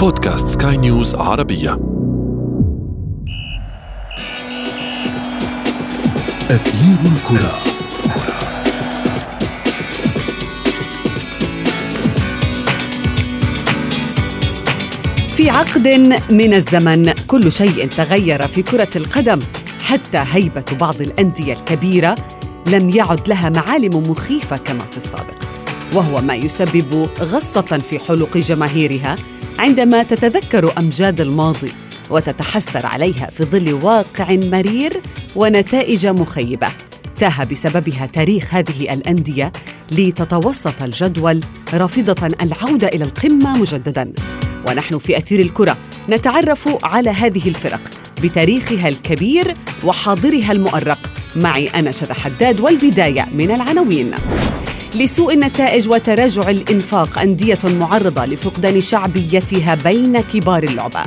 بودكاست سكاي نيوز عربية. أثير الكرة. في عقد من الزمن كل شيء تغير في كرة القدم حتى هيبة بعض الأندية الكبيرة لم يعد لها معالم مخيفة كما في السابق. وهو ما يسبب غصة في حلق جماهيرها عندما تتذكر أمجاد الماضي وتتحسر عليها في ظل واقع مرير ونتائج مخيبة تاه بسببها تاريخ هذه الأندية لتتوسط الجدول رافضة العودة إلى القمة مجدداً. ونحن في أثير الكرة نتعرف على هذه الفرق بتاريخها الكبير وحاضرها المؤرق. معي أنا شذى حداد والبداية من العناوين. لسوء النتائج وتراجع الإنفاق أندية معرضة لفقدان شعبيتها بين كبار اللعبة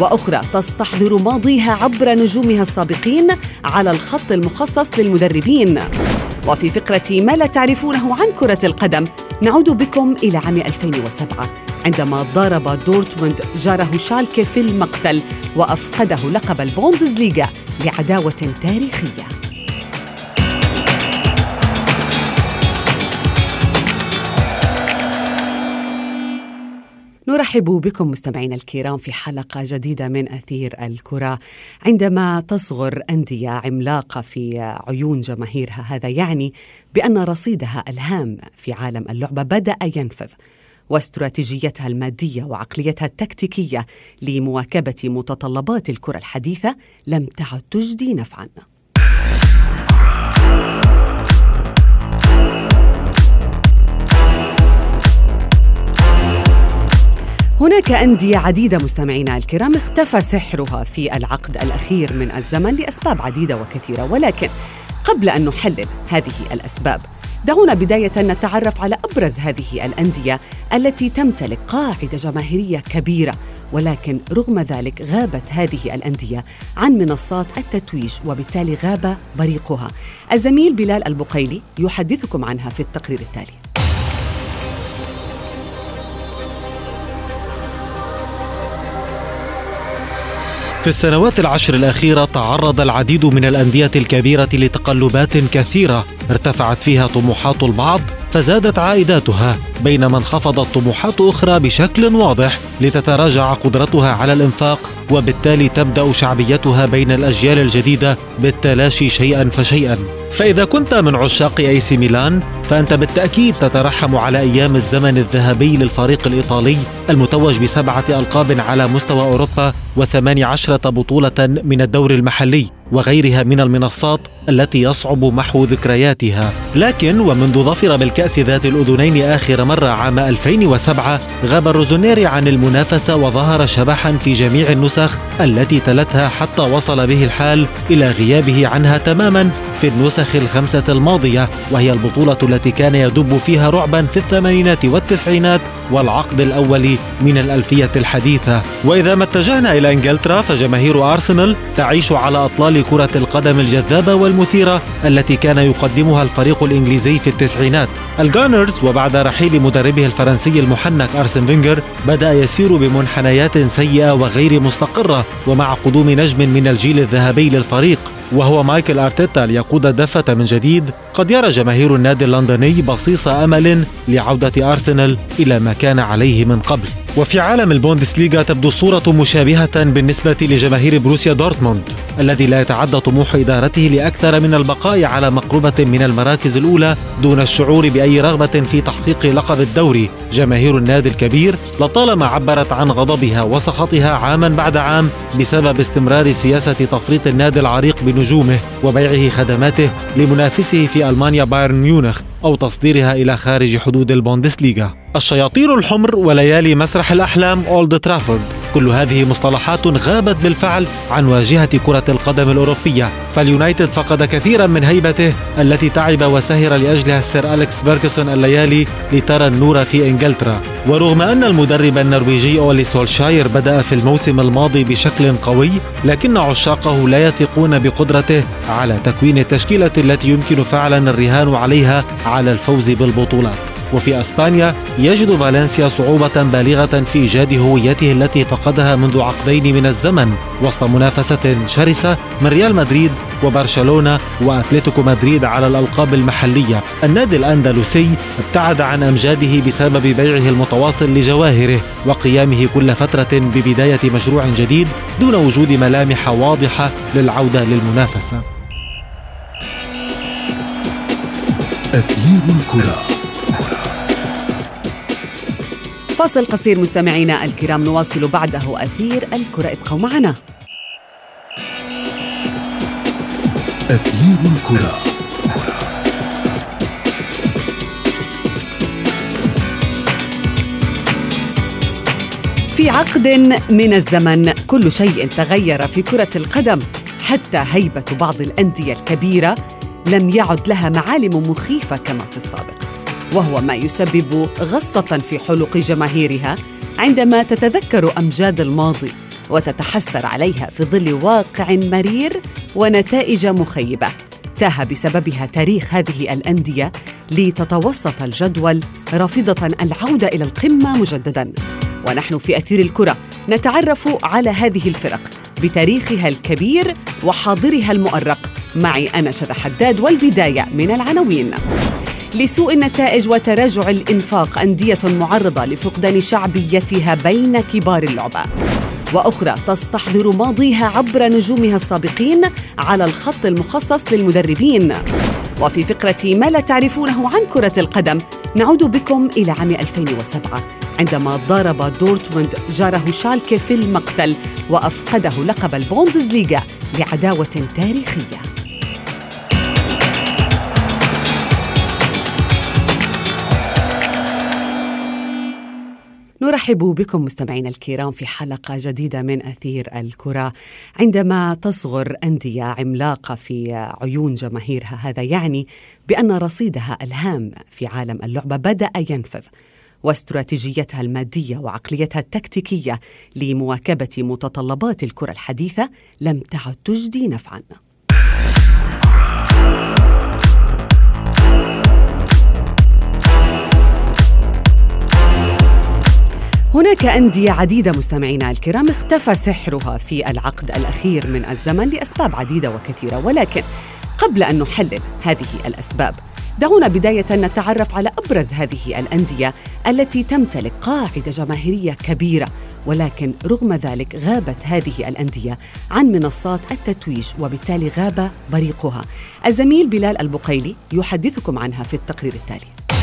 وأخرى تستحضر ماضيها عبر نجومها السابقين على الخط المخصص للمدربين. وفي فقرة ما لا تعرفونه عن كرة القدم نعود بكم إلى عام 2007 عندما ضارب دورتموند جاره شالكي في المقتل وأفقده لقب البوندسليغا لعداوة تاريخية. نرحب بكم مستمعينا الكرام في حلقة جديدة من أثير الكرة. عندما تصغر أندية عملاقة في عيون جماهيرها هذا يعني بأن رصيدها الهام في عالم اللعبة بدأ ينفذ واستراتيجيتها المادية وعقليتها التكتيكية لمواكبة متطلبات الكرة الحديثة لم تعد تجدي نفعا. هناك أندية عديدة مستمعينا الكرام اختفى سحرها في العقد الأخير من الزمن لأسباب عديدة وكثيرة ولكن قبل أن نحلل هذه الأسباب دعونا بداية نتعرف على أبرز هذه الأندية التي تمتلك قاعدة جماهيرية كبيرة ولكن رغم ذلك غابت هذه الأندية عن منصات التتويج وبالتالي غاب بريقها. الزميل بلال البقيلي يحدثكم عنها في التقرير التالي. في السنوات العشر الأخيرة تعرض العديد من الأندية الكبيرة لتقلبات كثيرة ارتفعت فيها طموحات البعض فزادت عائداتها. بينما انخفضت طموحات أخرى بشكل واضح لتتراجع قدرتها على الإنفاق وبالتالي تبدأ شعبيتها بين الأجيال الجديدة بالتلاشي شيئا فشيئا. فإذا كنت من عشاق أي سي ميلان فأنت بالتأكيد تترحم على أيام الزمن الذهبي للفريق الإيطالي المتوج بسبعة ألقاب على مستوى أوروبا وثماني عشرة بطولة من الدور المحلي وغيرها من المنصات التي يصعب محو ذكرياتها. لكن ومنذ ظفر بالكأس ذات الأذنين آخر مرة عام 2007 غاب الروزونيري عن المنافسة وظهر شبحا في جميع النسخ التي تلتها حتى وصل به الحال إلى غيابه عنها تماما في النسخ الخمسة الماضية وهي البطولة التي كان يدب فيها رعبا في الثمانينات والتسعينات والعقد الأول من الألفية الحديثة. وإذا ما اتجهنا إلى إنجلترا فجماهير أرسنال تعيش على أطلال كرة القدم الجذابة والمثيرة التي كان يقدمها الفريق الإنجليزي في التسعينات. ال Gunners وبعد رحيل مدربه الفرنسي المحنك أرسن فينجر بدأ يسير بمنحنيات سيئة وغير مستقرة ومع قدوم نجم من الجيل الذهبي للفريق. وهو ميكيل أرتيتا ليقود الدفة من جديد قد يرى جماهير النادي اللندني بصيص أمل لعودة أرسنال إلى ما كان عليه من قبل. وفي عالم البوندسليغا تبدو الصورة مشابهة بالنسبة لجماهير بروسيا دورتموند الذي لا يتعدى طموح إدارته لأكثر من البقاء على مقربة من المراكز الأولى دون الشعور بأي رغبة في تحقيق لقب الدوري. جماهير النادي الكبير لطالما عبرت عن غضبها وسخطها عاما بعد عام بسبب استمرار سياسة تفريط النادي العريق بنجومه وبيعه خدماته لمنافسه في ألمانيا بايرن ميونخ أو تصديرها إلى خارج حدود البوندسليغا. الشياطين الحمر وليالي مسرح الأحلام أولد ترافورد كل هذه مصطلحات غابت بالفعل عن واجهة كرة القدم الأوروبية. فاليونايتد فقد كثيرا من هيبته التي تعب وسهر لأجلها السير أليكس فيرغسون الليالي لترى النور في إنجلترا. ورغم أن المدرب النرويجي أولي سولشاير بدأ في الموسم الماضي بشكل قوي لكن عشاقه لا يثقون بقدرته على تكوين التشكيلة التي يمكن فعلا الرهان عليها على الفوز بالبطولات. وفي أسبانيا يجد فالنسيا صعوبة بالغة في إيجاد هويته التي فقدها منذ عقدين من الزمن وسط منافسة شرسة من ريال مدريد وبرشلونة وأتلتيكو مدريد على الألقاب المحلية. النادي الأندلسي ابتعد عن أمجاده بسبب بيعه المتواصل لجواهره وقيامه كل فترة ببداية مشروع جديد دون وجود ملامح واضحة للعودة للمنافسة. أثير الكرة. فاصل قصير مستمعينا الكرام نواصل بعده أثير الكرة. ابقوا معنا. أثير الكرة. في عقد من الزمن كل شيء تغير في كرة القدم. حتى هيبة بعض الأندية الكبيرة لم يعد لها معالم مخيفة كما في السابق. وهو ما يسبب غصة في حلق جماهيرها عندما تتذكر أمجاد الماضي وتتحسر عليها في ظل واقع مرير ونتائج مخيبة. تاه بسببها تاريخ هذه الأندية لتتوسط الجدول رافضة العودة إلى القمة مجدداً. ونحن في أثير الكرة نتعرف على هذه الفرق بتاريخها الكبير وحاضرها المؤرق. معي أنا شذى حداد والبداية من العناوين. لسوء النتائج وتراجع الإنفاق أندية معرضة لفقدان شعبيتها بين كبار اللعبة. وأخرى تستحضر ماضيها عبر نجومها السابقين على الخط المخصص للمدربين. وفي فقرة ما لا تعرفونه عن كرة القدم نعود بكم إلى عام 2007 عندما ضارب دورتموند جاره شالكي في المقتل وأفقده لقب البوندسليغا لعداوة تاريخية. نرحب بكم مستمعينا الكرام في حلقة جديدة من أثير الكرة. عندما تصغر أندية عملاقة في عيون جماهيرها هذا يعني بأن رصيدها الهام في عالم اللعبة بدأ ينفذ واستراتيجيتها المادية وعقليتها التكتيكية لمواكبة متطلبات الكرة الحديثة لم تعد تجدي نفعا. هناك أندية عديدة مستمعينا الكرام اختفى سحرها في العقد الأخير من الزمن لأسباب عديدة وكثيرة ولكن قبل أن نحلل هذه الأسباب دعونا بداية نتعرف على أبرز هذه الأندية التي تمتلك قاعدة جماهيرية كبيرة ولكن رغم ذلك غابت هذه الأندية عن منصات التتويج وبالتالي غاب بريقها. الزميل بلال البقيلي يحدثكم عنها في التقرير التالي.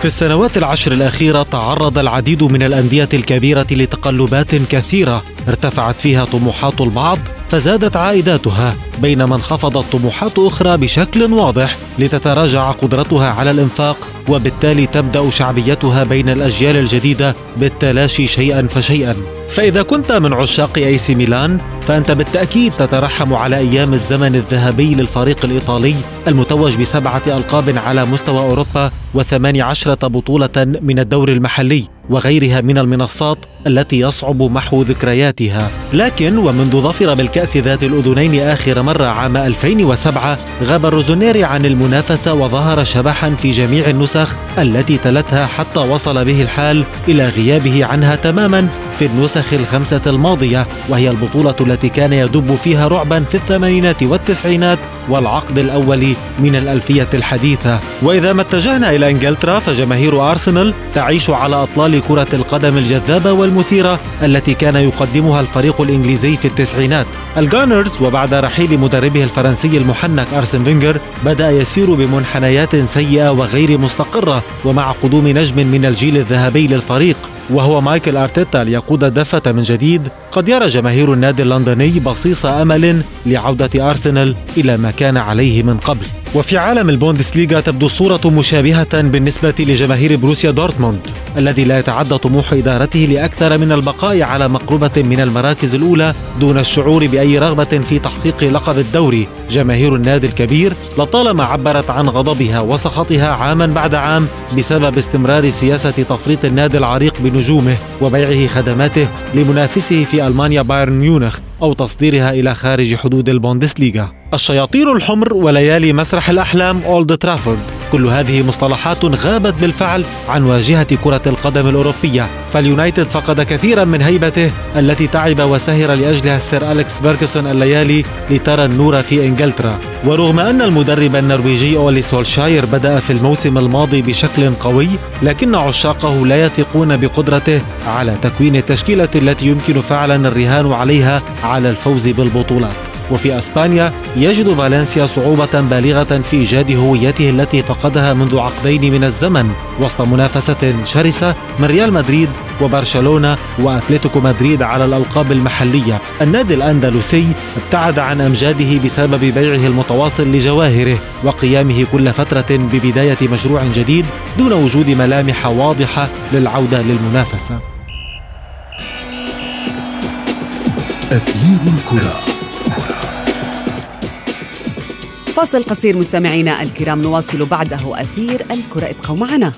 في السنوات العشر الأخيرة تعرض العديد من الأندية الكبيرة لتقلبات كثيرة ارتفعت فيها طموحات البعض فزادت عائداتها بينما انخفضت طموحات أخرى بشكل واضح لتتراجع قدرتها على الإنفاق وبالتالي تبدأ شعبيتها بين الأجيال الجديدة بالتلاشي شيئا فشيئا. فإذا كنت من عشاق أي سي ميلان فأنت بالتأكيد تترحم على أيام الزمن الذهبي للفريق الإيطالي المتوج بسبعة ألقاب على مستوى أوروبا وثماني عشرة بطولة من الدور المحلي وغيرها من المنصات التي يصعب محو ذكرياتها. لكن ومنذ ظفر بالكأس ذات الأذنين آخر مرة عام 2007 غاب الروزونيري عن المنافسة وظهر شبحا في جميع النسخ التي تلتها حتى وصل به الحال إلى غيابه عنها تماما في النسخ الخمسة الماضية وهي البطولة التي كان يدب فيها رعبا في الثمانينات والتسعينات والعقد الأول من الألفية الحديثة. وإذا ما اتجهنا إلى إنجلترا فجماهير أرسنال تعيش على أطلال كرة القدم الجذابة والمثيرة التي كان يقدمها الفريق الإنجليزي في التسعينات. ال Gunners وبعد رحيل مدربه الفرنسي المحنك أرسن فينجر بدأ يسير بمنحنيات سيئة وغير مستقرة ومع قدوم نجم من الجيل الذهبي للفريق. وهو ميكيل أرتيتا ليقود الدفة من جديد قد يرى جماهير النادي اللندني بصيص أمل لعودة أرسنال إلى ما كان عليه من قبل. وفي عالم البوندسليغا تبدو الصورة مشابهة بالنسبة لجماهير بروسيا دورتموند الذي لا يتعدى طموح إدارته لأكثر من البقاء على مقربة من المراكز الأولى دون الشعور بأي رغبة في تحقيق لقب الدوري. جماهير النادي الكبير لطالما عبرت عن غضبها وسخطها عاما بعد عام بسبب استمرار سياسة تفريط النادي العريق بنجومه وبيعه خدماته لمنافسه في ألمانيا بايرن ميونخ. أو تصديرها إلى خارج حدود البوندسليغا. الشياطين الحمر وليالي مسرح الأحلام أولد ترافورد كل هذه مصطلحات غابت بالفعل عن واجهة كرة القدم الأوروبية. فاليونايتد فقد كثيرا من هيبته التي تعب وسهر لأجلها السير أليكس فيرغسون الليالي لترى النور في إنجلترا. ورغم أن المدرب النرويجي أولي سولشاير بدأ في الموسم الماضي بشكل قوي لكن عشاقه لا يثقون بقدرته على تكوين التشكيلة التي يمكن فعلا الرهان عليها على الفوز بالبطولات. وفي أسبانيا يجد فالنسيا صعوبة بالغة في ايجاد هويته التي فقدها منذ عقدين من الزمن وسط منافسة شرسة من ريال مدريد وبرشلونة وأتلتيكو مدريد على الألقاب المحلية. النادي الأندلسي ابتعد عن أمجاده بسبب بيعه المتواصل لجواهره وقيامه كل فترة ببداية مشروع جديد دون وجود ملامح واضحة للعودة للمنافسة. أثير الكرة فاصل قصير مستمعينا الكرام نواصل بعده أثير الكرة. ابقوا معنا.